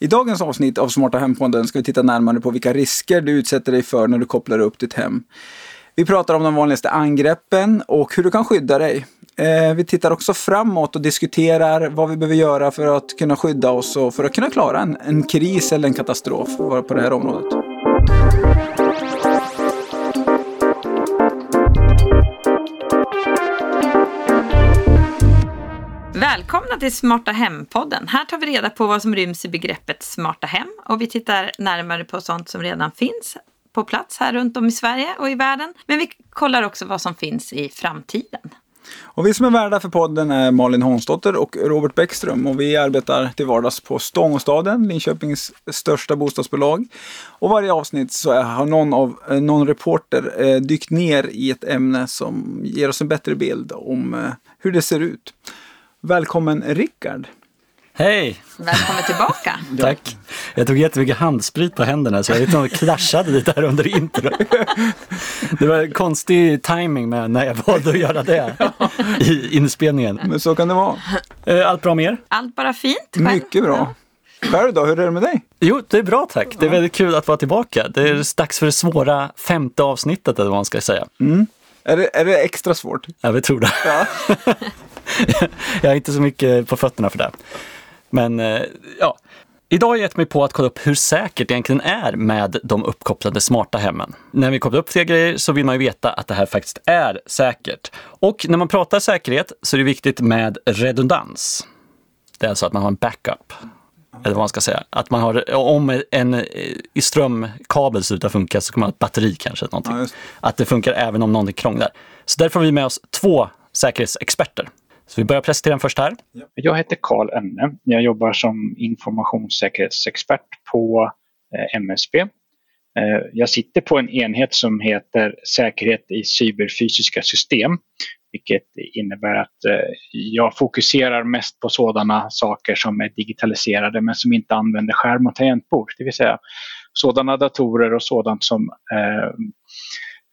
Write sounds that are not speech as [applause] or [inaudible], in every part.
I dagens avsnitt av Smarta Hempodden ska vi titta närmare på vilka risker du utsätter dig för när du kopplar upp ditt hem. Vi pratar om de vanligaste angreppen och hur du kan skydda dig. Eh, vi tittar också framåt och diskuterar vad vi behöver göra för att kunna skydda oss och för att kunna klara en, en kris eller en katastrof på det här området. Välkomna till Smarta Hem-podden. Här tar vi reda på vad som ryms i begreppet smarta hem och vi tittar närmare på sånt som redan finns på plats här runt om i Sverige och i världen. Men vi kollar också vad som finns i framtiden. Och vi som är värdar för podden är Malin Hansdotter och Robert Bäckström och vi arbetar till vardags på Stångåstaden, Linköpings största bostadsbolag. Och varje avsnitt så har någon, av, eh, någon reporter eh, dykt ner i ett ämne som ger oss en bättre bild om eh, hur det ser ut. Välkommen Rickard! Hej! Välkommen tillbaka! [laughs] Tack! Jag tog jättemycket handsprit på händerna så jag vet inte om det kraschade lite här under intro. Det var konstig timing med när jag valde att göra det i inspelningen. Men så kan det vara. Eh, allt bra med er? Allt bara fint. Själv? Mycket bra. Själv då, hur är det med dig? Jo, det är bra tack. Det är väldigt kul att vara tillbaka. Det är dags för det svåra femte avsnittet eller vad man ska säga. Mm. Är, det, är det extra svårt? Ja, vi tror det. Ja. [laughs] [laughs] jag har inte så mycket på fötterna för det. Men eh, ja, Idag har jag gett mig på att kolla upp hur säkert det egentligen är med de uppkopplade smarta hemmen. När vi kopplar upp fler grejer så vill man ju veta att det här faktiskt är säkert. Och när man pratar säkerhet så är det viktigt med redundans. Det är alltså att man har en backup. Eller vad man ska säga. Att man har, om en i strömkabel slutar funka så kan man ha ett batteri kanske. Någonting. Att det funkar även om någonting krånglar. Så därför har vi med oss två säkerhetsexperter. Så vi börjar presentera den först här. Jag heter Karl Önne. Jag jobbar som informationssäkerhetsexpert på eh, MSB. Eh, jag sitter på en enhet som heter Säkerhet i cyberfysiska system. Vilket innebär att eh, jag fokuserar mest på sådana saker som är digitaliserade men som inte använder skärm och tangentbord. Det vill säga sådana datorer och sådant som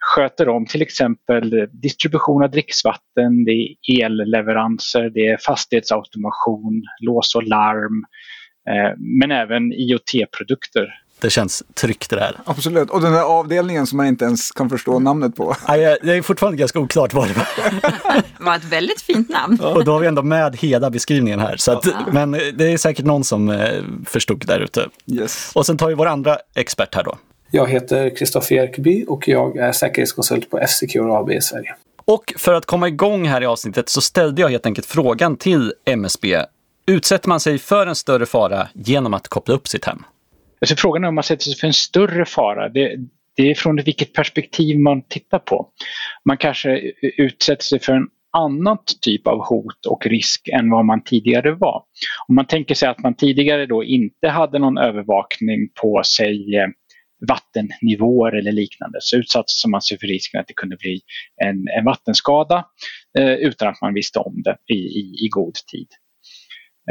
sköter om till exempel distribution av dricksvatten, det är elleveranser, det är fastighetsautomation, lås och larm, eh, men även IoT-produkter. Det känns tryggt det där. Absolut, och den där avdelningen som man inte ens kan förstå namnet på. Nej, det är fortfarande ganska oklart vad det var. [laughs] det var ett väldigt fint namn. Och då har vi ändå med hela beskrivningen här. Så att, Men det är säkert någon som eh, förstod där ute. Yes. Och sen tar vi vår andra expert här då. Jag heter Kristoffer Jerkeby och jag är säkerhetskonsult på F-Secure AB i Sverige. Och för att komma igång här i avsnittet så ställde jag helt enkelt frågan till MSB. Utsätter man sig för en större fara genom att koppla upp sitt hem? Alltså frågan är om man sätter sig för en större fara. Det, det är från vilket perspektiv man tittar på. Man kanske utsätter sig för en annan typ av hot och risk än vad man tidigare var. Om man tänker sig att man tidigare då inte hade någon övervakning på sig eh, vattennivåer eller liknande så utsattes man sig för risken att det kunde bli en, en vattenskada eh, utan att man visste om det i, i, i god tid.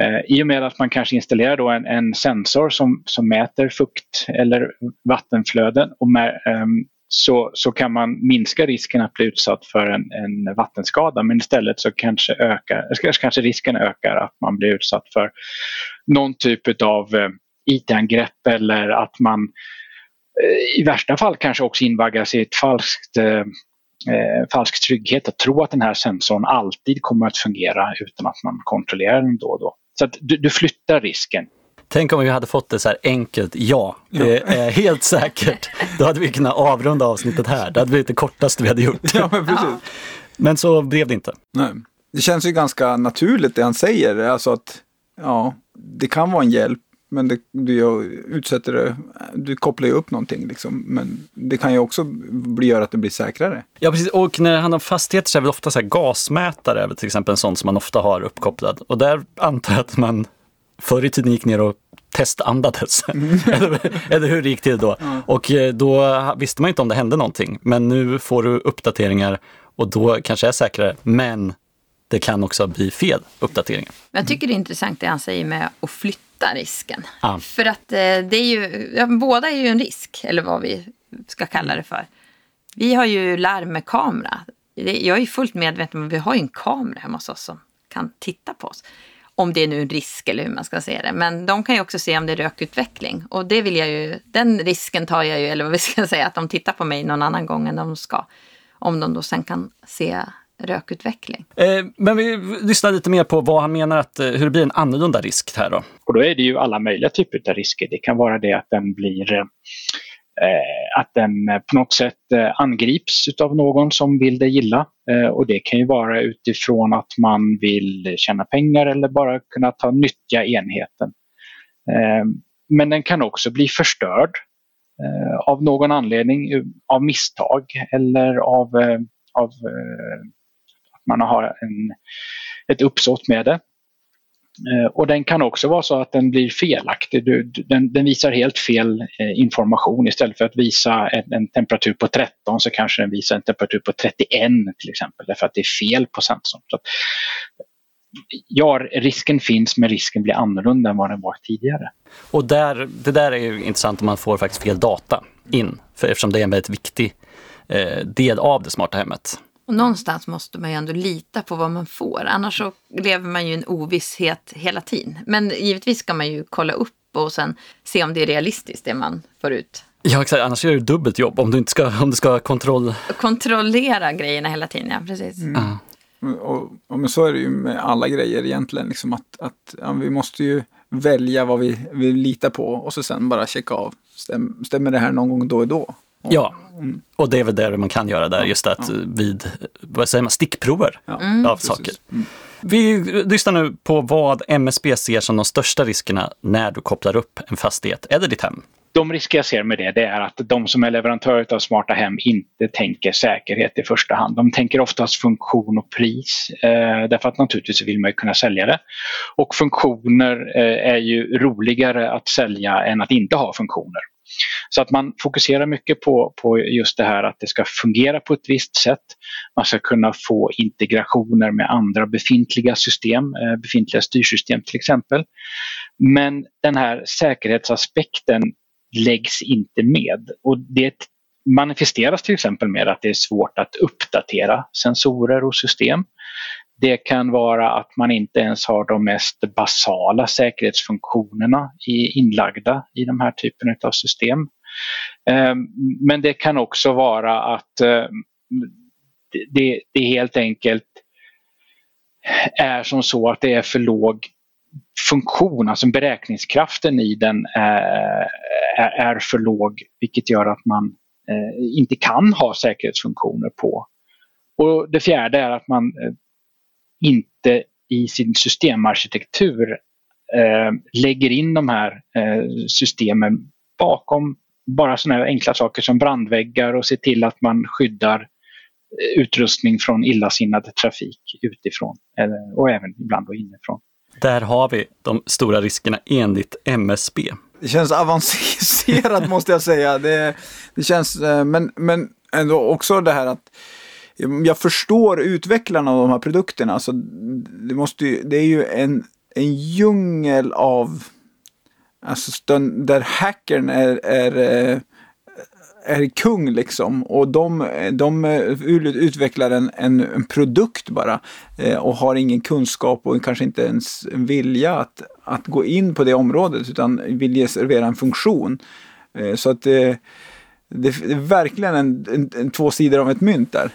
Eh, I och med att man kanske installerar då en, en sensor som, som mäter fukt eller vattenflöden och med, eh, så, så kan man minska risken att bli utsatt för en, en vattenskada men istället så kanske, ökar, kanske risken ökar att man blir utsatt för någon typ av eh, IT-angrepp eller att man i värsta fall kanske också invaggas i ett falskt eh, eh, falsk trygghet att tro att den här sensorn alltid kommer att fungera utan att man kontrollerar den då och då. Så att du, du flyttar risken. Tänk om vi hade fått det så här enkelt ja. Det är helt säkert. Då hade vi kunnat avrunda avsnittet här. Det hade blivit det kortaste vi hade gjort. Ja, men, precis. men så blev det inte. Nej. Det känns ju ganska naturligt det han säger. Alltså att ja, det kan vara en hjälp men det, du utsätter det, du kopplar ju upp någonting liksom. Men det kan ju också bli, göra att det blir säkrare. Ja precis, och när det handlar om fastigheter så är det väl ofta så här gasmätare, till exempel en sån som man ofta har uppkopplad. Och där antar jag att man förr i tiden gick ner och testandades. Mm. [laughs] eller, eller hur det gick till då. Mm. Och eh, då visste man inte om det hände någonting. Men nu får du uppdateringar och då kanske är säkrare. Men det kan också bli fel uppdateringar. Jag tycker det är intressant det han säger med att flytta risken. Ah. För att eh, det är ju, ja, båda är ju en risk, eller vad vi ska kalla det för. Vi har ju larm med kamera. Jag är fullt medveten om att vi har en kamera hemma hos oss som kan titta på oss. om det är nu en risk eller hur man ska se det. Men de kan ju också se om det är rökutveckling. Och det vill jag ju, den risken tar jag ju, eller vad vi ska [laughs] säga, att de tittar på mig någon annan gång än de ska. Om de då sen kan se rökutveckling. Eh, men vi lyssnar lite mer på vad han menar att, eh, hur det blir en annorlunda risk här då. Och då är det ju alla möjliga typer av risker. Det kan vara det att den blir eh, att den på något sätt eh, angrips av någon som vill det illa. Eh, och det kan ju vara utifrån att man vill tjäna pengar eller bara kunna ta nyttja enheten. Men den kan också bli förstörd av någon anledning, av misstag eller av, av man har en, ett uppsåt med det. Eh, och den kan också vara så att den blir felaktig. Den, den visar helt fel eh, information. Istället för att visa en, en, temperatur på 13 så kanske den visar en temperatur på 31 till exempel. Därför att det är fel på sensorn. Så att, ja, risken finns men risken blir annorlunda än vad den var tidigare. Och där, det där är ju intressant om man får faktiskt fel data in. För eftersom det är en väldigt viktig eh, del av det smarta hemmet. Och någonstans måste man ju ändå lita på vad man får. Annars så lever man ju i en ovisshet hela tiden. Men givetvis ska man ju kolla upp och sen se om det är realistiskt det man får ut. Ja, exakt. Annars gör du dubbelt jobb om du inte ska, om du ska kontroll... kontrollera grejerna hela tiden. Ja, precis. Mm. Uh. Och, och, men så är det ju med alla grejer egentligen. Liksom att, att ja, vi måste ju välja vad vi vill lita på och så sen bara checka av. Stäm, stämmer det här någon gång då och då? Ja, och det är väl det man kan göra där, just att vid vad säger man, stickprover mm. av saker. Mm. Vi lyssnar nu på vad MSB ser som de största riskerna när du kopplar upp en fastighet eller ditt hem. De risker jag ser med det, det är att de som är leverantörer av smarta hem inte tänker säkerhet i första hand. De tänker oftast funktion och pris. Eh, därför att naturligtvis vill man ju kunna sälja det. Och funktioner eh, är ju roligare att sälja än att inte ha funktioner. Så att man fokuserar mycket på, på just det här att det ska fungera på ett visst sätt. Man ska kunna få integrationer med andra befintliga system, eh, befintliga styrsystem till exempel. Men den här säkerhetsaspekten läggs inte med. Och det manifesteras till exempel med att det är svårt att uppdatera sensorer och system. Det kan vara att man inte ens har de mest basala säkerhetsfunktionerna inlagda i de här typen av system. Ehm, men det kan också vara att ehm, det, det helt enkelt är som så att det är för låg funktion, alltså beräkningskraften i den är, för låg vilket gör att man eh, inte kan ha säkerhetsfunktioner på. Och Det fjärde är att man eh, inte i sin systemarkitektur eh, lägger in de här eh, systemen bakom bara sådana enkla saker som brandväggar och se till att man skyddar eh, utrustning från illasinnad trafik utifrån eh, och även ibland då inifrån. Där har vi de stora riskerna enligt MSB. Det känns avancerat [laughs] måste jag säga. Det, det känns, eh, men, men ändå också det här att jag förstår utvecklarna av de här produkterna. Alltså, det, måste ju, det är ju en, en djungel av Alltså där hackern är, är, eh, är kung liksom. Och de, de utvecklar en, en, en produkt bara. Eh, och har ingen kunskap och kanske inte ens en vilja att, att gå in på det området. Utan vill ge servera en funktion. Eh, så att det, det, är verkligen en, en, en två sidor av ett mynt där.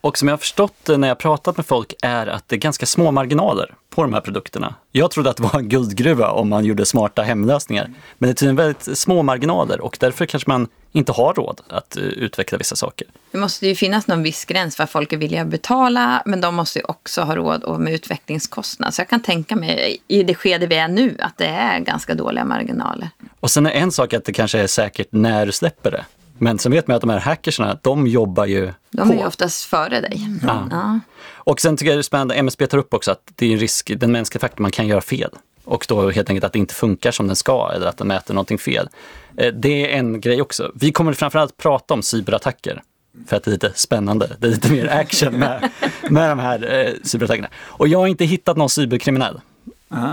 Och som jag har förstått när jag pratat med folk är att det är ganska små marginaler på de här produkterna. Jag trodde att det var en guldgruva om man gjorde smarta hemlösningar. Men det är tydligen väldigt små marginaler och därför kanske man inte har råd att uh, utveckla vissa saker. Det måste ju finnas någon viss gräns för vad folk är villiga att betala, men de måste ju också ha råd med utvecklingskostnad. Så jag kan tänka mig i det skede vi är nu att det är ganska dåliga marginaler. Och sen är en sak att det kanske är säkert när du släpper det. Men sen vet man att de här hackersarna, de jobbar ju De på. är ju oftast före dig. Ja. ja. Och sen tycker jag det är spännande, MSB tar upp också att det är en risk, den mänskliga faktorn, man kan göra fel. Och då helt enkelt att det inte funkar som den ska eller att den mäter någonting fel. Eh, det är en grej också. Vi kommer framförallt prata om cyberattacker. För att det är lite spännande, det är lite mer action med, [laughs] med de här eh, cyberattackerna. Och jag har inte hittat någon cyberkriminell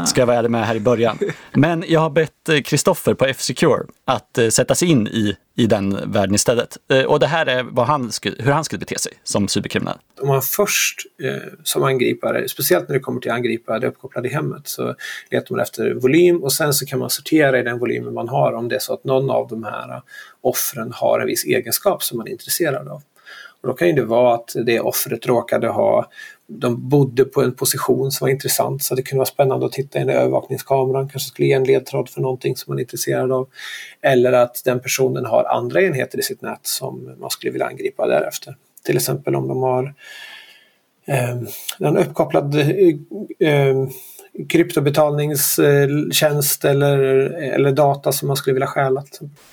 Ska jag vara ärlig med här i början. Men jag har bett eh, Kristoffer på F-Secure att eh, sätta sig in i, i den världen istället. Eh, Och det här är vad han skulle, hur han skulle bete sig som cyberkriminell. Om man först eh, som angripare, speciellt när det kommer till att angripa det uppkopplade hemmet, så letar man efter volym och sen så kan man sortera i den volymen man har om det är så att någon av de här eh, offren har en viss egenskap som man är intresserad av. Och då kan det vara att det offret råkade ha, de bodde på en position som var intressant så det kunde vara spännande att titta in i övervakningskameran, kanske skulle ge en ledtråd för någonting som man är intresserad av. Eller att den personen har andra enheter i sitt nät som man skulle vilja angripa därefter. Till exempel om de har eh, en uppkopplad eh, eh, kryptobetalningstjänst eller, eller data som man skulle vilja stjäla.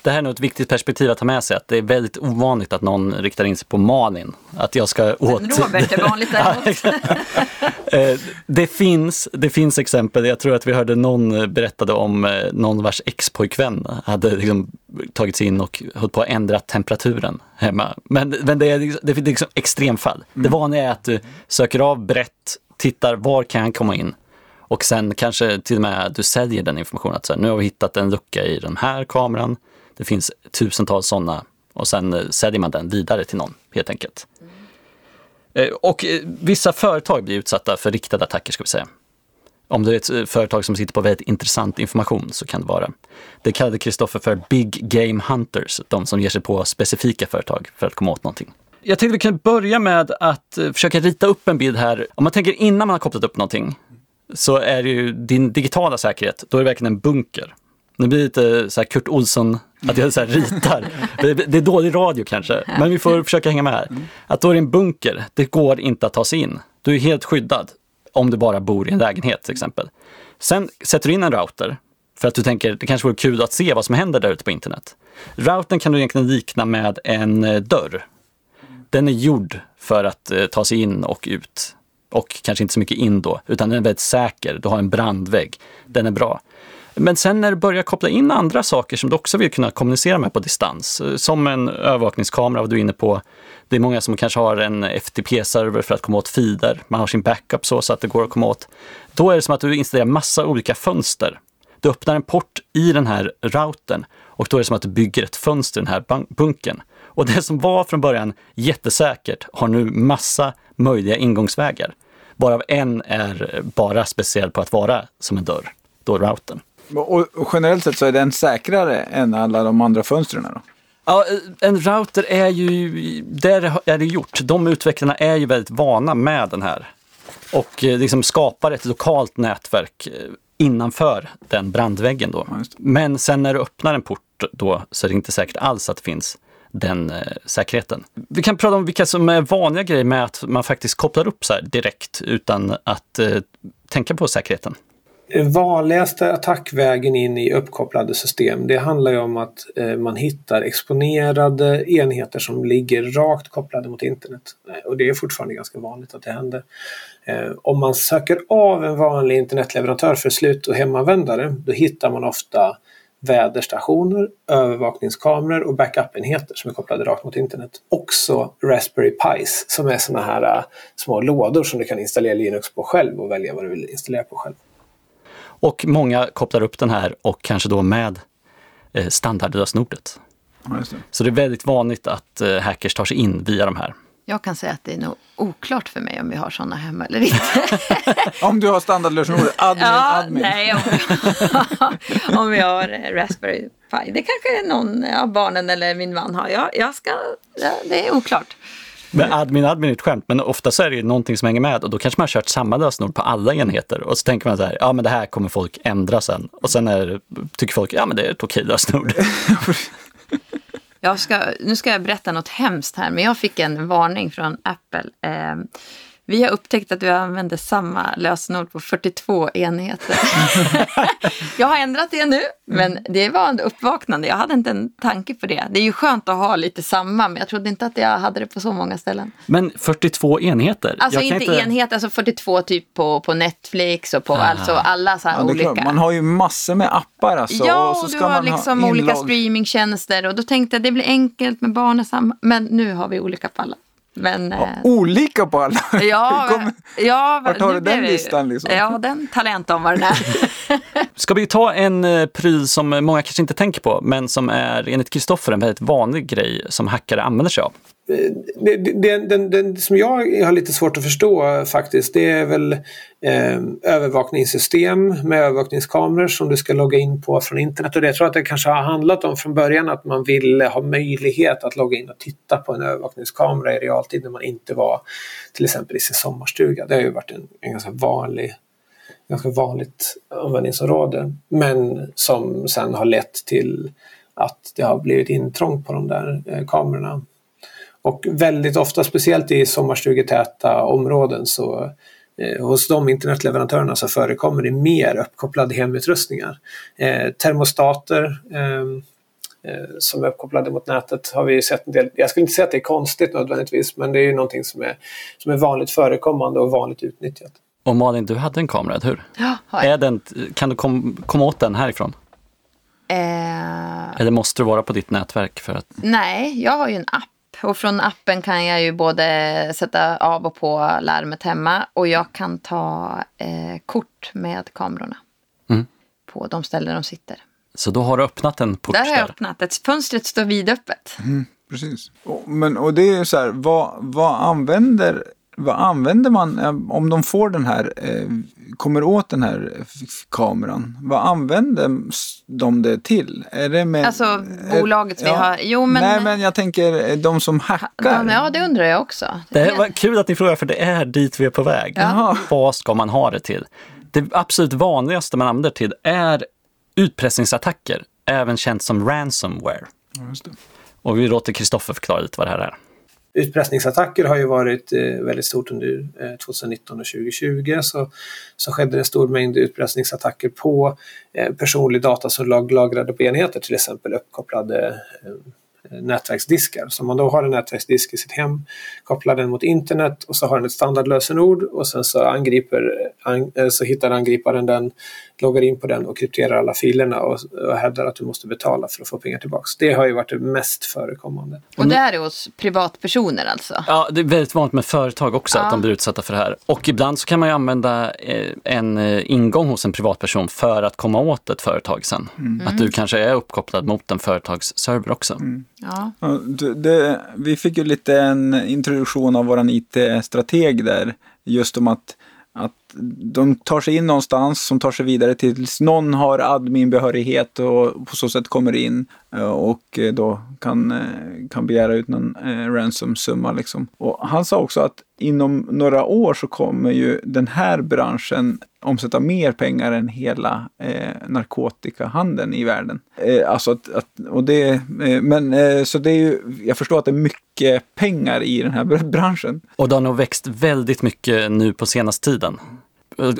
Det här är nog ett viktigt perspektiv att ta med sig, att det är väldigt ovanligt att någon riktar in sig på Malin. Att jag ska åt... Men Robert är vanligt [laughs] däremot. Eh, det, finns, det finns exempel, jag tror att vi hörde någon berättade om eh, någon vars ex-pojkvän hade liksom tagit sig in och höll på att ändra temperaturen hemma. Men, men det är, liksom- det är liksom extremfall. Det vanliga är att du söker av brett, tittar var kan han komma in och sen kanske till och med du säljer den informationen. Att så här, nu har vi hittat en lucka i den här kameran. Det finns tusentals sådana och sen eh, säljer man den vidare till någon helt enkelt. Eh, Och eh, vissa företag blir utsatta för riktade attacker ska vi säga. Om det är ett företag som sitter på väldigt intressant information så kan det vara. Det kallade Kristoffer för Big Game Hunters, de som ger sig på specifika företag för att komma åt någonting. Jag tänkte vi kunde börja med att försöka rita upp en bild här. Om man tänker innan man har kopplat upp någonting så är det ju din digitala säkerhet, då är det verkligen en bunker. Det blir lite så här Kurt Olsson, att jag så ritar. [laughs] Det det är dålig radio kanske, men vi får försöka hänga med här. Att då är det en bunker, det går inte att ta sig in. Du är helt skyddad om du bara bor i en lägenhet till exempel. Sen sätter du in en router för att du tänker det kanske vore kul att se vad som händer där ute på internet. Routern kan du egentligen likna med en eh, dörr. Den är gjord för att eh, ta sig in och ut. Och kanske inte så mycket in då, utan den är väldigt säker. Du har en brandvägg. Den är bra. Men sen när du börjar koppla in andra saker som du också vill kunna kommunicera med på distans, eh, som en övervakningskamera, vad du är inne på. Det är många som kanske har en FTP-server för att komma åt feeder. Man har sin backup så, så att det går att komma åt. Då är det som att du installerar massa olika fönster. Du öppnar en port i den här routern och då är det som att du bygger ett fönster i den här bunkern. Och det som var från början jättesäkert har nu massa möjliga ingångsvägar. Varav en är bara speciell på att vara som en dörr, då routern. Och, generellt sett så är den säkrare än alla de andra fönstren då? Ja, en router är ju, där är det gjort. De utvecklarna är ju väldigt vana med den här. Och eh, liksom skapar ett lokalt nätverk eh, innanför den brandväggen då. Men sen när du öppnar en port då så är det inte säkert alls att det finns den eh, säkerheten. Vi kan prata om vilka som är vanliga grejer med att man faktiskt kopplar upp så här direkt utan att eh, tänka på säkerheten. Den vanligaste attackvägen in i uppkopplade system det handlar ju om att eh, man hittar exponerade enheter som ligger rakt kopplade mot internet. Eh, och det är fortfarande ganska vanligt att det händer. Eh, om man söker av en vanlig internetleverantör för slut och hemanvändare då hittar man ofta väderstationer, övervakningskameror och backup-enheter som är kopplade rakt mot internet. Också Raspberry Pis som är sådana här äh, små lådor som du kan installera Linux på själv och välja vad du vill installera på själv. Och många kopplar upp den här och kanske då med eh, standardlösenordet. Ja. Så det är väldigt vanligt att eh, hackers tar sig in via de här. Jag kan säga att det är nog oklart för mig om vi har sådana hemma eller inte. [laughs] Om du har standardlösenordet admin, ja, admin. nej, om vi, om har eh, Raspberry Pi. Det kanske någon av barnen eller min man har. Jag, jag ska, ja, det är oklart. Men admin, admin är ett skämt, men ofta så är det ju någonting som hänger med och då kanske man har kört samma lösenord på alla enheter och så tänker man så här, ja men det här kommer folk ändra sen och sen är, tycker folk, ja men det är ett okej lösenord. [laughs] [laughs] Jag ska, nu ska jag berätta något hemskt här, men jag fick en varning från Apple. Eh, vi har upptäckt att du använder samma lösenord på 42 enheter. [laughs] jag har ändrat det nu, men det var en uppvaknande. Jag hade inte en tanke på det. Det är ju skönt att ha lite samma, men jag trodde inte att jag hade det på så många ställen. Men 42 enheter? Alltså Jag kan inte, enheter, alltså 42 typ på, på Netflix och på alltså alla så här Ja, olika. klart. Man har ju massor med appar alltså. Ja, och så och du ska har man liksom ha olika streamingtjänster och då tänkte jag det blir enkelt med barn och samma. Men nu har vi olika på alla. Men, Ja, eh, olika på alla. [laughs] ja, Kom- ja, Vart har nu du den listan, liksom? Ja, den den är. [laughs] Ska vi ta en eh, pryl som många kanske inte tänker på, men som är enligt Kristoffer en väldigt vanlig grej som hackare använder sig av? Eh, det, det, den, den, den som jag har lite svårt att förstå faktiskt det är väl eh, övervakningssystem med övervakningskameror som du ska logga in på från internet. Och det jag tror att det kanske har handlat om från början att man ville ha möjlighet att logga in och titta på en övervakningskamera i realtid när man inte var till exempel i sin sommarstuga. Det har ju varit en, en ganska vanlig ganska vanligt användningsområde. Men som sen har lett till att det har blivit intrång på de där eh, kamerorna. Och väldigt ofta, speciellt i sommarstugetäta områden, så eh, hos de internetleverantörerna så förekommer det mer uppkopplade hemutrustningar. Eh, termostater eh, eh, som är uppkopplade mot nätet har vi sett en del. Jag skulle inte säga att det är konstigt nödvändigtvis, men det är ju någonting som är, som är vanligt förekommande och vanligt utnyttjat. Och Malin, du hade en kamera, eller hur? Ja. Är den, kan du kom, komma åt den härifrån? Eh, Eller måste du vara på ditt nätverk för att... nej, jag har ju en app. Och från appen kan jag ju både sätta av och på larmet hemma. Och jag kan ta eh, kort med kamerorna. Mm. På de ställen de sitter. Så då har du öppnat en port Där där. har jag öppnat. Ett fönstret står vidöppet. Precis. Och, men, och det är så här, vad, vad, använder, vad använder man eh, om de får den här, eh, kommer åt den här kameran? Vad använder de det till? Är det med, Alltså, är- bolaget vi har- jo, men- Nej, men jag tänker eh, de som hackar. De, ja, det undrar jag också. Det var kul att ni frågar, för det är dit vi är på väg. Jaha. Vad ska man ha det till? Det absolut vanligaste man använder till är utpressningsattacker, även känt som ransomware. Ja, just det. Och vi låter Kristoffer förklara lite vad det här är. Utpressningsattacker har ju varit eh, väldigt stort under eh, 2019 och 2020. Så, så skedde en stor mängd utpressningsattacker på eh, personlig data som lag, lagrade på enheter, till exempel uppkopplade nätverksdiskar. Så om man då har en nätverksdisk i sitt hem, kopplar den mot internet och så har den ett standardlösenord och sen så, angriper, an, eh, så hittar angriparen den, loggar in på den och krypterar alla filerna och, och hävdar att du måste betala för att få pengar tillbaks. Det har ju varit det mest förekommande. Och det här är hos privatpersoner alltså? Ja, det är väldigt vanligt med företag också Ja. att de blir utsatta för det här. Och ibland så kan man ju använda eh, en eh, ingång hos en privatperson för att komma åt ett företag sen. Att du kanske är uppkopplad mot en företagsserver också. Ja. Ja, det, det, vi fick ju lite en introduktion av våran IT-strateg där. Just om att, att de tar sig in någonstans som tar sig vidare tills någon har adminbehörighet och på så sätt kommer in Eh, och eh, då kan, eh, kan begära ut någon ransom-summa. Liksom. Och han sa också att inom några år så kommer ju den här branschen omsätta mer pengar än hela eh, narkotikahandeln i världen. Eh, alltså att, att, och det, eh, men eh, så det är ju, jag förstår att det är mycket pengar i den här [laughs] branschen. Och det har nog växt väldigt mycket nu på senaste tiden.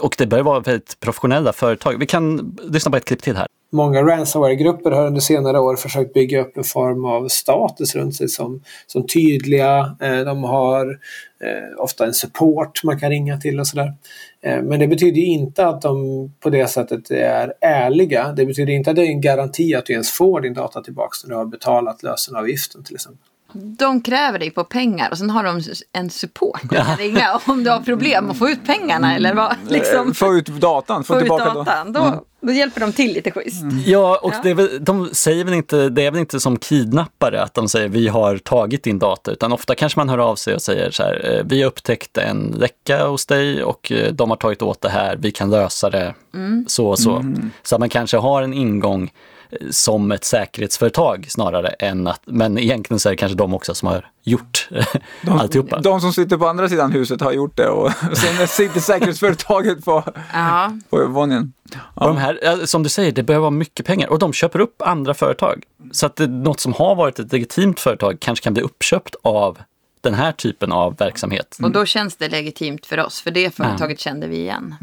Och det börjar vara väldigt professionella företag. Vi kan lyssna på ett klipp till här. Många ransomware-grupper har under senare år försökt bygga upp en form av status runt sig som, som tydliga. Eh, de har eh, ofta en support man kan ringa till och sådär. Eh, men det betyder ju inte att de på det sättet är ärliga. Det betyder inte att det är en garanti att du ens får din data tillbaka när du har betalat lösenavgiften till exempel. De kräver dig på pengar och sen har de en support. Du kan ringa om du har problem att få ut pengarna eller vad. Liksom, Få ut datan, få, få ut tillbaka datan. Då, då hjälper de till lite schysst. Ja, och Ja. Det är väl, de säger väl inte, det är väl inte som kidnappare att de säger vi har tagit din data, utan ofta kanske man hör av sig och säger så här, eh, vi har upptäckt en läcka hos dig och eh, de har tagit åt det här, vi kan lösa det så och så. Så att man kanske har en ingång som ett säkerhetsföretag snarare än att, men egentligen så är det kanske de också som har gjort [laughs] alltihopa. De som sitter på andra sidan huset har gjort det och [laughs] sen sitter säkerhetsföretaget på, Ja. på övervåningen. Och de här, ja, som du säger, det behöver vara mycket pengar och de köper upp andra företag. Så att det, något som har varit ett legitimt företag kanske kan bli uppköpt av den här typen av verksamhet. Och då känns det legitimt för oss, för det företaget kände vi igen.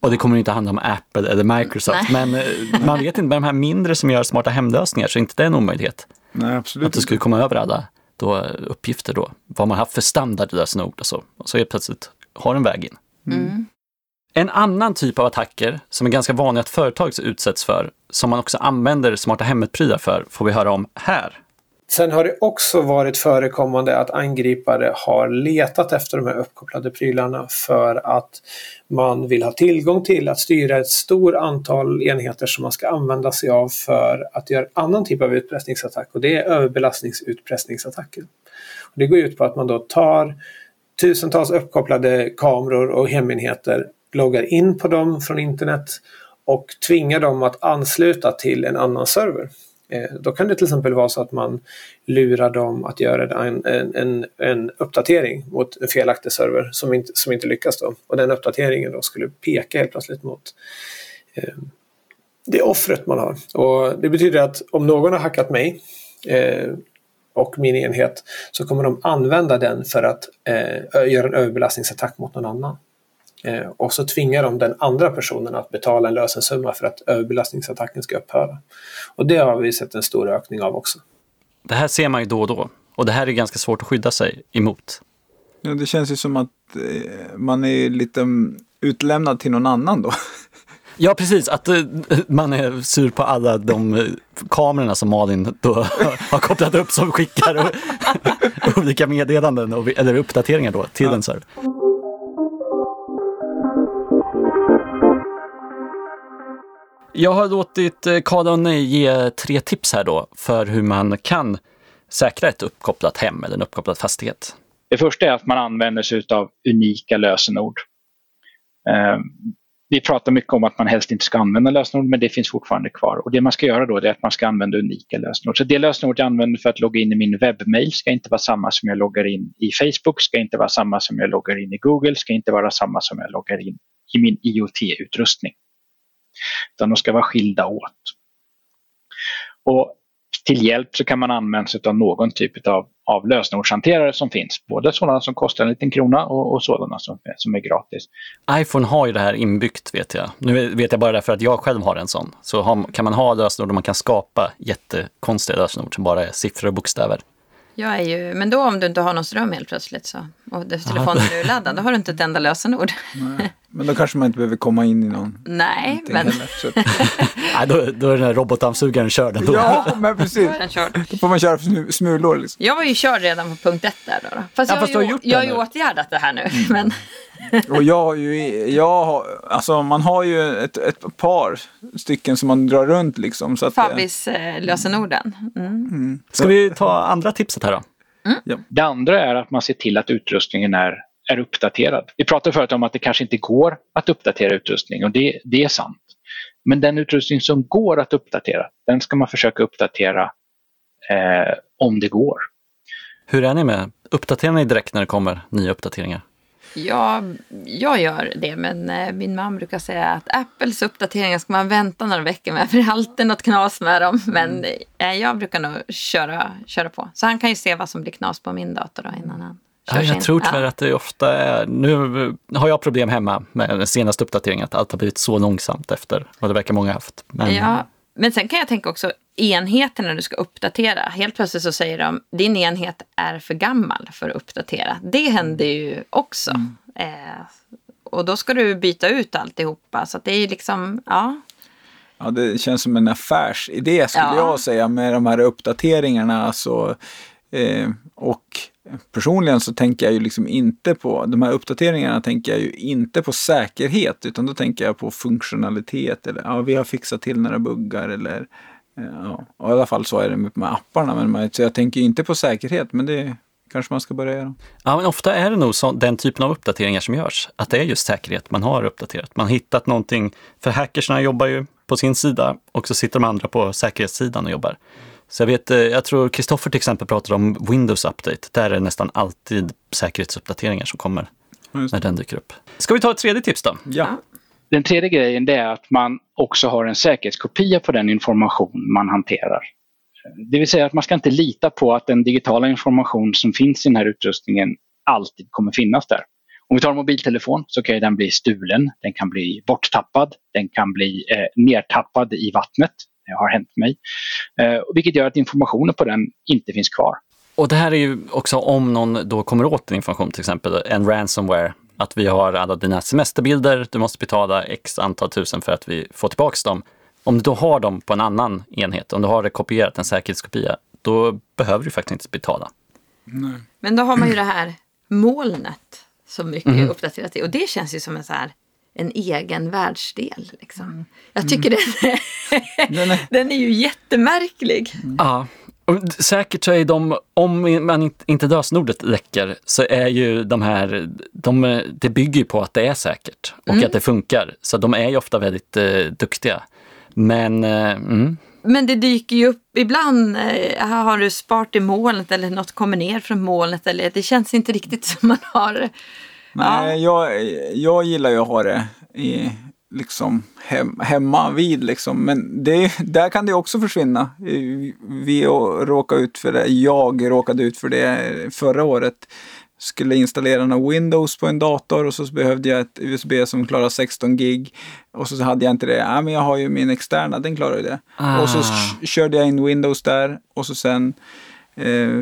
Och det kommer inte handla om Apple eller Microsoft, men eh, man vet inte, med de här mindre som gör smarta hemlösningar så är inte det en omöjlighet. Nej, Att absolut det skulle komma över alla då, eh, uppgifter då, vad man haft för standardlösenord och så. Och så helt plötsligt har en väg in. Mm. En annan typ av attacker som är ganska vanlig att företag utsätts för, som man också använder smarta hemmet-prylar för, får vi höra om här. Sen har det också varit förekommande att angripare har letat efter de här uppkopplade prylarna för att man vill ha tillgång till att styra ett stort antal enheter som man ska använda sig av för att göra annan typ av utpressningsattack och det är överbelastningsutpressningsattacker. Det går ut på att man då tar tusentals uppkopplade kameror och hemenheter, loggar in på dem från internet och tvingar dem att ansluta till en annan server. Eh, då kan det till exempel vara så att man lurar dem att göra en, en, en uppdatering mot en felaktig server som inte, som inte lyckas. Då. Och den uppdateringen då skulle peka helt plötsligt mot eh, det offret man har. Och det betyder att om någon har hackat mig eh, och min enhet så kommer de använda den för att eh, göra en överbelastningsattack mot någon annan. Eh, och så tvingar de den andra personen att betala en lösensumma för att överbelastningsattacken ska upphöra. Och det har vi sett en stor ökning av också. Det här ser man ju då och då och det här är ganska svårt att skydda sig emot. Ja, det känns ju som att eh, man är lite utlämnad till någon annan då. [laughs] Ja, precis. Att uh, man är sur på alla de kamerorna som Malin då [laughs] har kopplat upp som skickar [laughs] olika meddelanden eller uppdateringar då till ja. en server. Jag har låtit eh, ge tre tips här då för hur man kan säkra ett uppkopplat hem eller en uppkopplad fastighet. Det första är att man använder sig av unika lösenord. Eh, vi pratar mycket om att man helst inte ska använda lösenord men det finns fortfarande kvar. Och Det man ska göra då är att man ska använda unika lösenord. Så det lösenord jag använder för att logga in i min webbmail ska inte vara samma som jag loggar in i Facebook, ska inte vara samma som jag loggar in i Google, ska inte vara samma som jag loggar in i min IoT-utrustning. Utan de ska vara skilda åt. Och till hjälp så kan man använda sig av någon typ av, av lösenordshanterare som finns. Både sådana som kostar en liten krona och, och sådana som, som är gratis. iPhone har ju det här inbyggt vet jag. Nu vet jag bara därför att jag själv har en sån. Så har, kan man ha lösenord och man kan skapa jättekonstiga lösenord som bara är siffror och bokstäver. Jag är ju, men då om du inte har någon ström helt plötsligt så, och telefonen är urladdad, då har du inte ett enda lösenord. Nej. Men då kanske man inte behöver komma in i någon. Nej, men... Heller, [laughs] Nej, då, då är den här robotdammsugaren körd ändå. Ja, men precis. Då får man köra för smulor. Liksom. Jag var ju körd redan på punkt ett där då. då. Fast, ja, jag, fast har ju, jag har ju åtgärdat det här nu. Mm. [laughs] Men... Och jag har ju, jag har, alltså man har ju ett, ett par stycken som man drar runt liksom. Så Fabis eh, lösenorden. Mm. Mm. Ska vi ta andra tipset här då? Mm. Ja. Det andra är att man ser till att utrustningen är, är uppdaterad. Vi pratade förut om att det kanske inte går att uppdatera utrustning och det, det är sant. Men den utrustning som går att uppdatera, den ska man försöka uppdatera eh, om det går. Hur är ni med? Uppdaterar ni direkt när det kommer nya uppdateringar? Ja, jag gör det, men eh, min mamma brukar säga att Apples uppdateringar ska man vänta några veckor med, [laughs] för det är alltid något knas med dem. Men eh, jag brukar nog köra, köra på. Så han kan ju se vad som blir knas på min dator då innan han Ja, jag tror tyvärr att det ofta är, nu har jag problem hemma med den senaste uppdateringen, att allt har blivit så långsamt efter vad det verkar många haft. Men, ja, men sen kan jag tänka också enheterna du ska uppdatera. Helt plötsligt så säger de din enhet är för gammal för att uppdatera. Det händer ju också. Mm. Eh, och då ska du byta ut alltihopa. Så det är liksom, ja. Ja, det känns som en affärsidé skulle ja. jag säga med de här uppdateringarna. Alltså, eh, och personligen så tänker jag ju liksom inte på, de här uppdateringarna tänker jag ju inte på säkerhet utan då tänker jag på funktionalitet eller ja, vi har fixat till några buggar eller eh, ja, i alla fall så är det med, med apparna. Men man, så jag tänker inte på säkerhet men det kanske man ska börja göra. Ja, men ofta är det nog så, den typen av uppdateringar som görs, att det är just säkerhet man har uppdaterat. Man har hittat någonting, för hackersna jobbar ju på sin sida och så sitter de andra på säkerhetssidan och jobbar. Så jag vet, eh, jag tror Kristoffer till exempel pratar om Windows Update. Där är det nästan alltid säkerhetsuppdateringar som kommer när den dyker upp. Ska vi ta ett tredje tips då? Ja. Den tredje grejen är att man också har en säkerhetskopia på den information man hanterar. Det vill säga att man ska inte lita på att den digitala information som finns i den här utrustningen alltid kommer finnas där. Om vi tar en mobiltelefon så kan den bli stulen, den kan bli borttappad, den kan bli eh, nertappad i vattnet har hänt mig. Eh, vilket gör att informationen på den inte finns kvar. Och det här är ju också om någon då kommer åt din information, till exempel en ransomware, att vi har alla dina semesterbilder, du måste betala x antal tusen för att vi får tillbaka dem. Om du då har dem på en annan enhet, om du har det kopierat, en säkerhetskopia, då behöver du faktiskt inte betala. Men då har man ju det här molnet som mycket är uppdaterat i. Och det känns ju som en, så här, en egen världsdel. Liksom. Jag tycker den, är, [laughs] Den är, den är ju jättemärklig. Ja, och säkert så är de, om man inte- lösenordet räcker, så är ju de här, de, det bygger ju på att det är säkert och att det funkar. Så de är ju ofta väldigt eh, duktiga. Men eh, mm, Men det dyker ju upp ibland. Eh, har du sparat i molnet eller något kommer ner från molnet. Eller, det känns inte riktigt som man har... nej, jag, jag gillar ju att ha det i, liksom hem, hemma vid liksom. Men det, där kan det också försvinna. Eh, Vi råkade ut för det, jag råkade ut för det förra året. Skulle installera några Windows på en dator och så behövde jag ett USB som klarar 16 gig. Och så hade jag inte det. Ja, men jag har ju min externa, den klarar ju det. Och så Ah. körde jag in Windows där och så sen Eh,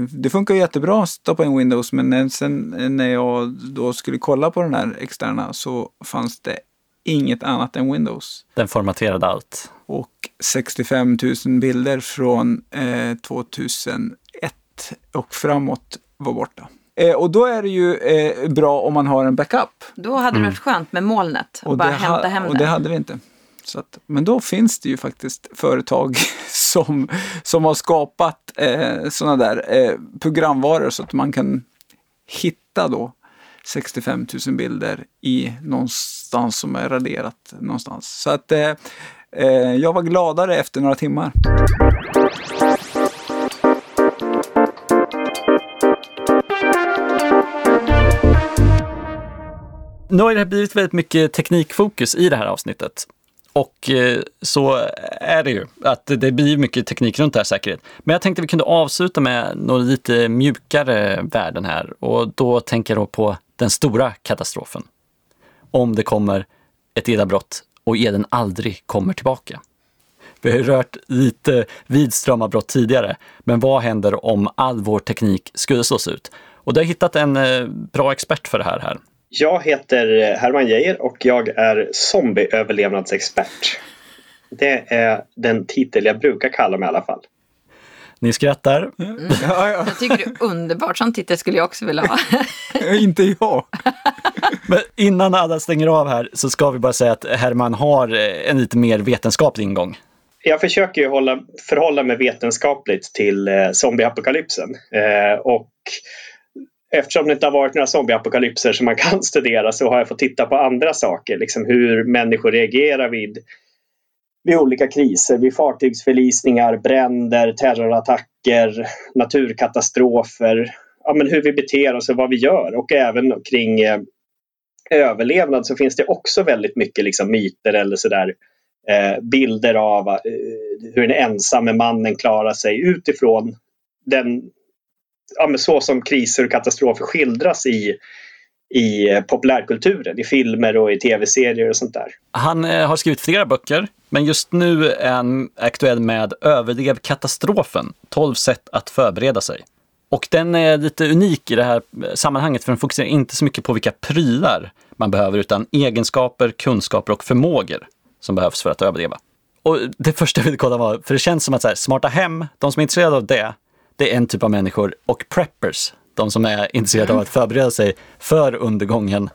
det funkar jättebra att stoppa in Windows men när- sen eh, när jag då skulle kolla på den här externa så fanns det inget annat än Windows. den formaterade allt. Och 65 000 bilder från eh, 2001 och framåt var borta. Eh, och då är det ju eh, bra om man har en backup. Då hade det varit skönt med molnet och, Och, bara det, hämta ha, hem och det. det hade vi inte. Så att, men då finns det ju faktiskt företag [laughs] som, som har skapat eh, sådana där eh, programvaror så att man kan hitta då 65 000 bilder i någonstans som är raderat någonstans. Så att eh, eh jag var gladare efter några timmar. Nu har det blivit väldigt mycket teknikfokus i det här avsnittet. Och eh, så är det ju, att det blir mycket teknik runt det här säkerhet. Men jag tänkte vi kunde avsluta med några lite mjukare värden här. Och då tänker jag då på den stora katastrofen. Om det kommer ett elavbrott och elen aldrig kommer tillbaka. Vi har ju rört lite vid strömavbrott tidigare, men vad händer om all vår teknik skulle slås ut? Och du har hittat en eh, bra expert för det här. här. Jag heter Herman Geijer och jag är zombieöverlevnadsexpert. Det är den titel jag brukar kalla mig i alla fall. Ni skrattar. Ja, [laughs] ja. Jag tycker det är underbart. Sån titel skulle jag också vilja ha. [laughs] inte jag. Men innan alla stänger av här så ska vi bara säga att Herman har eh, en lite mer vetenskaplig ingång. Jag försöker ju hålla, förhålla mig vetenskapligt till eh, zombieapokalypsen. Eh, och eftersom det inte har varit några zombieapokalypser som man kan [laughs] studera så har jag fått titta på andra saker. Liksom hur människor reagerar vid, vid olika kriser. Vid fartygsförlisningar, bränder, terrorattacker, naturkatastrofer. Ja, men hur vi beter oss och vad vi gör. Och även kring eh, överlevnad så finns det också väldigt mycket liksom, myter eller sådär eh, bilder av eh, hur den ensamme mannen klarar sig utifrån den, ja, men så som kriser och katastrofer skildras i, i eh, populärkulturen, i filmer och i tv-serier och sånt där. Han eh, har skrivit flera böcker, men just nu är han aktuell med Överlev katastrofen, 12 sätt att förbereda sig. Och den är lite unik i det här eh, sammanhanget för den fokuserar inte så mycket på vilka prylar man behöver utan egenskaper, kunskaper och förmågor som behövs för att överleva. Och det första jag ville kolla var, för det känns som att så här, smarta hem, de som är intresserade av det, det är en typ av människor och preppers, de som är intresserade av att förbereda sig för undergången,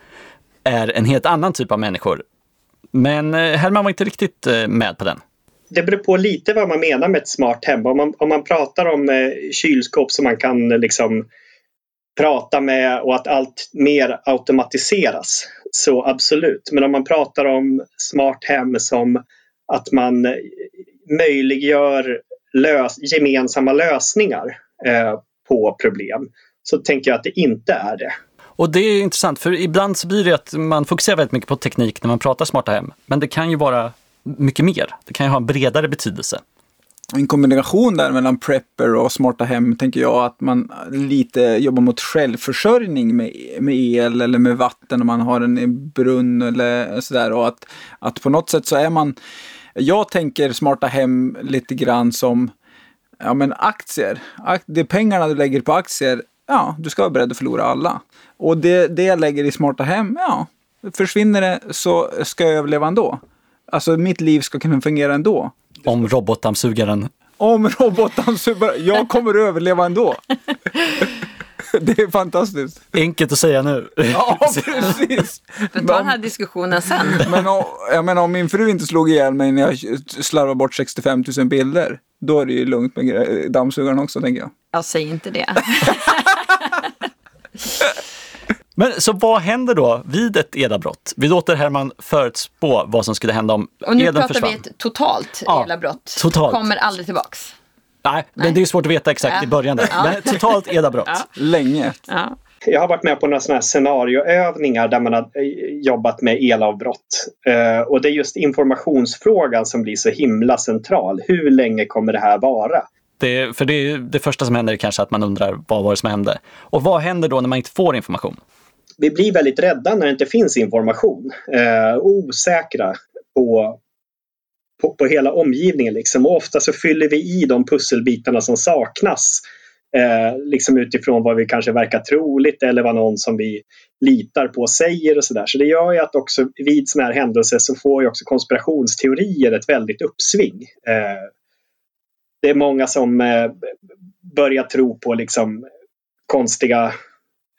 är en helt annan typ av människor. Men eh, Herman var inte riktigt eh, med på den. Det beror på lite vad man menar med ett smart hem. Om man, om man pratar om eh, kylskåp som man kan eh, liksom prata med och att allt mer automatiseras, så absolut. Men om man pratar om smart hem som att man eh, möjliggör lös gemensamma lösningar eh, på problem, så tänker jag att det inte är det. Och det är intressant, för ibland så blir det att man fokuserar väldigt mycket på teknik när man pratar smarta hem. Men det kan ju vara mycket mer. Det kan ju ha en bredare betydelse. En kombination där mellan prepper och smarta hem tänker jag att man lite jobbar mot självförsörjning med, med el eller med vatten om man har en brunn eller sådär och att, att på något sätt så är man jag tänker smarta hem lite grann som ja, men aktier. Ak- Det pengarna du lägger på aktier, ja, du ska vara beredd att förlora alla. Och det, det jag lägger i smarta hem, ja, försvinner det så ska jag överleva ändå. Alltså mitt liv ska kunna fungera ändå. Om robotdammsugaren om robotdammsugare. Jag kommer att överleva ändå. [laughs] [laughs] Det är fantastiskt. Enkelt att säga nu. Ja, [laughs] precis. Vi tar den här diskussionen sen. Men om, jag menar, om min fru inte slog ihjäl mig när jag slarvade bort 65 000 bilder, då är det ju lugnt med dammsugaren också, tänker jag. Jag säger inte det. [laughs] Men så vad händer då vid ett elavbrott? Vi låter Herman förutspå vad som skulle hända om Och nu pratar försvann. vi ett totalt Ja, elavbrott. totalt. Kommer aldrig tillbaks. Nej, men det är svårt att veta exakt Ja. i början. Där. Ja. Men totalt elavbrott. Ja. Länge. Ja. Jag har varit med på några sådana här scenarioövningar där man har eh, jobbat med elavbrott. Eh, och det är just informationsfrågan som blir så himla central. Hur länge kommer det här vara? Det, för det, är det första som händer är kanske att man undrar vad var det som hände? Och vad händer då när man inte får information? Vi blir väldigt rädda när det inte finns information. Eh, och osäkra på, på, på hela omgivningen. Liksom. Och ofta så fyller vi i de pusselbitarna som saknas. Eh, liksom utifrån vad vi kanske verkar troligt eller vad någon som vi litar på säger och sådär. Så det gör ju att också vid sådana här händelser så får ju också konspirationsteorier ett väldigt uppsving. Eh, det är många som eh, börjar tro på liksom konstiga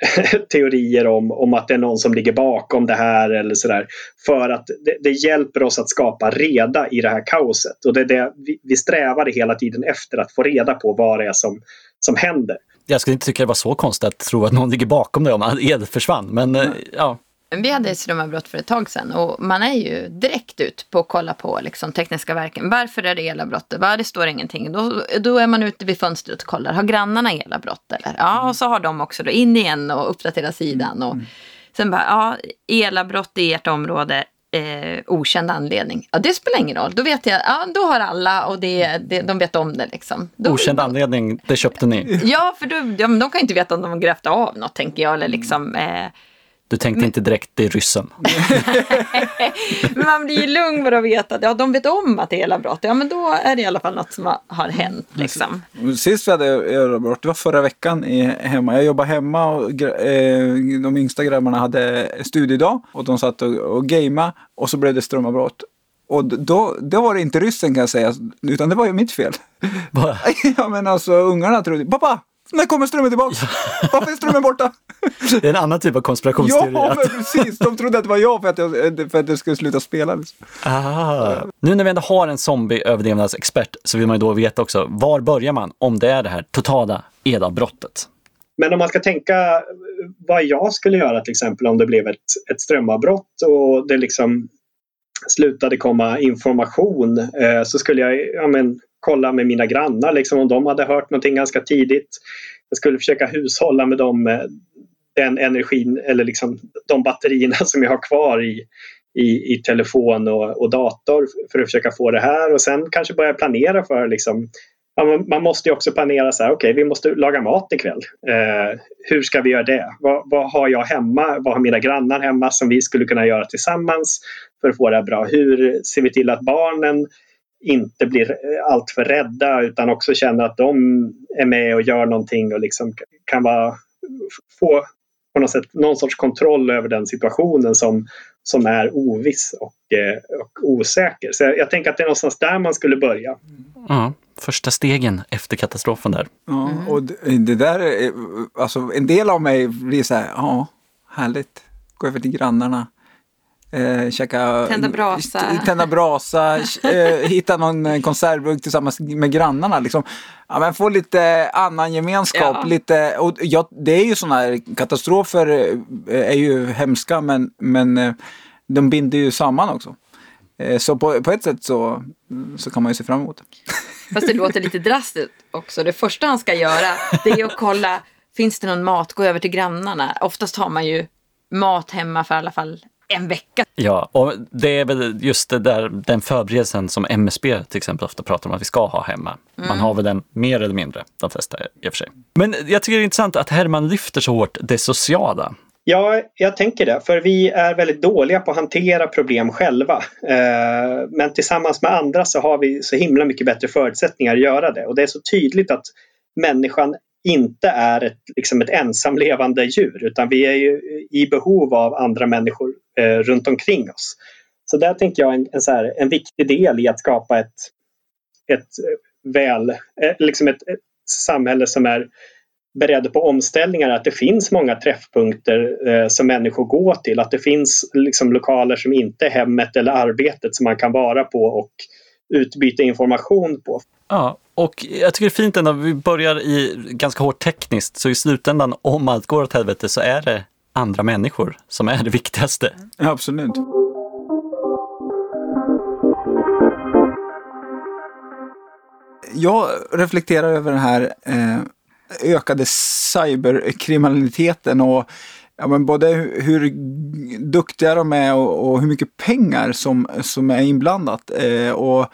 [laughs] teorier om, om att det är någon som ligger bakom det här eller sådär. För att det, det hjälper oss att skapa reda i det här kaoset. Och det är det vi, vi strävar hela tiden efter att få reda på vad det är som, som händer. Jag skulle inte tycka det var så konstigt att tro att någon ligger bakom det om el försvann. Men eh, ja, Vi hade ett strömavbrott för ett tag sedan och man är ju direkt ut på att kolla på liksom, tekniska verken. Varför är det elavbrott? Va, det står ingenting. Då, då är man ute vid fönstret och kollar. Har grannarna elavbrott eller? Ja, och så har de också då in igen och uppdatera sidan. Och sen bara, ja, elavbrott i ert område. Eh, okänd anledning. Ja, det spelar ingen roll. Då vet jag, ja, då har alla och det, det, de vet om det liksom. Då, okänd anledning, det köpte ni. Ja, för då, men de kan ju inte veta om de har grävt av något, tänker jag. Eller liksom, eh, Du tänkte inte direkt det är ryssen. [laughs] Men man blir ju lugn för att veta att ja, de vet om att det är elavbrott. Ja, men då är det i alla fall något som har, hänt. Liksom. Sist vi hade elavbrott, det var förra veckan i, hemma. Jag jobbade hemma och eh, de yngsta grabbarna hade studiedag och de satt och, och gamea och så blev det strömavbrott. Och då, då var det inte ryssen kan jag säga, utan det var ju mitt fel. Va? [laughs] ja men alltså ungarna trodde, pappa, när kommer strömmen tillbaka? Varför är strömmen borta? Det är en annan typ av konspirationsteori. ja, men precis. De trodde att det var jag för att jag, för att jag skulle sluta spela. Liksom. Ah. Nu när vi ändå har en zombieöverlevnadsexpert så vill man ju då veta också, var börjar man om det är det här totala elavbrottet? Men om man ska tänka vad jag skulle göra till exempel om det blev ett, ett strömavbrott och det liksom slutade komma information eh, så skulle jag ja, men, kolla med mina grannar liksom, om de hade hört någonting ganska tidigt. Jag skulle försöka hushålla med dem, eh, den energin eller liksom de batterierna [laughs] som jag har kvar i, i, i telefon och, och dator för att försöka få det här och sen kanske börja planera för liksom, man, måste ju också planera så här, okej vi måste laga mat ikväll. Eh, hur ska vi göra det? Vad, vad har jag hemma? Vad har mina grannar hemma som vi skulle kunna göra tillsammans för att få det här bra? Hur ser vi till att barnen inte blir alltför rädda utan också känner att de är med och gör någonting och liksom kan vara, få på något sätt någon sorts kontroll över den situationen som, som är oviss och, eh, och osäker. Så jag, jag tänker att det är någonstans där man skulle börja. Ja, första stegen efter katastrofen där. Ja, och det, det där är, alltså en del av mig blir så här, ja, härligt, gå över till grannarna. Eh, käka, Tända brasa. [laughs] Tända brasa, eh, hitta någon eh, konservburk tillsammans med grannarna. Liksom. Ja, men få lite annan gemenskap. Ja. Lite, och ja, det är ju sådana här katastrofer eh, är ju hemska men, men eh, de binder ju samman också. Eh, så på, på ett sätt så, så kan man ju se fram emot det. [laughs] Fast det låter lite drastiskt också. Det första han ska göra det är att kolla, finns det någon mat? Gå över till grannarna. Oftast har man ju mat hemma för i alla fall en vecka. Ja, och det är väl just det där, den förberedelsen som MSB till exempel ofta pratar om att vi ska ha hemma. Man har väl den mer eller mindre, de flesta i och för sig. Men jag tycker det är intressant att Herman lyfter så hårt det sociala. Ja, jag tänker det. För vi är väldigt dåliga på att hantera problem själva. Eh, men tillsammans med andra så har vi så himla mycket bättre förutsättningar att göra det. Och det är så tydligt att människan inte är ett, liksom ett ensamlevande djur utan vi är ju i behov av andra människor eh, runt omkring oss. Så där tänker jag en, en, så här, en viktig del i att skapa ett, ett eh, väl, eh, liksom ett, ett samhälle som är beredd på omställningar, att det finns många träffpunkter eh, som människor går till. Att det finns liksom, lokaler som inte är hemmet eller arbetet som man kan vara på och utbyta information på. Ja, och jag tycker det är fint ändå, vi börjar i ganska hårt tekniskt, så i slutändan, om allt går åt helvete, så är det andra människor som är det viktigaste. Ja, absolut. Jag reflekterar över den här eh, ökade cyberkriminaliteten och ja, men både hur duktiga de är och, och hur mycket pengar som, som är inblandat. Eh, och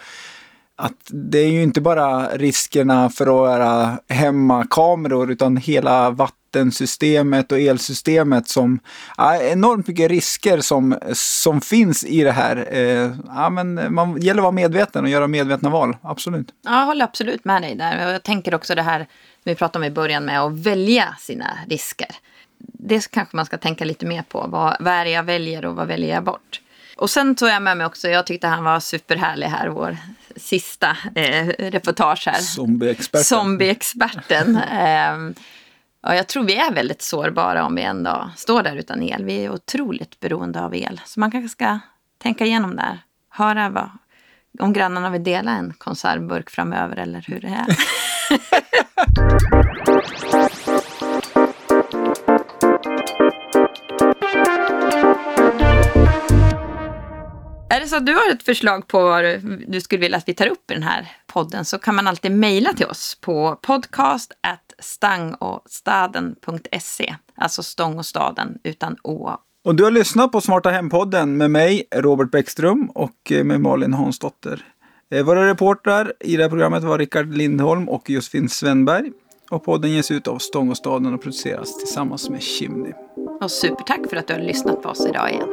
att det är ju inte bara riskerna för att vara hemmakameror utan hela vattensystemet och elsystemet som ja, enormt mycket risker som, som finns i det här. Eh, ja, men man gäller att vara medveten och göra medvetna val, absolut. Ja, jag håller absolut med dig där. Jag tänker också det här vi pratade om i början med att välja sina risker. Det kanske man ska tänka lite mer på. Vad, vad är det jag väljer och vad väljer jag bort? Och sen tog jag med mig också, jag tyckte han var superhärlig här, vår sista eh, reportage här. Zombieexperten. Zombieexperten. [laughs] eh, och jag tror vi är väldigt sårbara om vi en dag står där utan el. Vi är otroligt beroende av el. Så man kanske ska tänka igenom där. Höra vad, om grannarna vill dela en konservburk framöver eller hur det är. [laughs] [laughs] det så att du har ett förslag på vad du skulle vilja att vi tar upp i den här podden så kan man alltid mejla till oss på podcast stangostaden.se. Alltså stång och staden utan å. Och du har lyssnat på Smarta Hem-podden med mig, Robert Bäckström och med Malin Hansdotter. Eh, våra reportrar i det här programmet var Rickard Lindholm och Josefin Svenberg. Och podden ges ut av Stång och staden och produceras tillsammans med Chimney. Och supertack för att du har lyssnat på oss idag igen.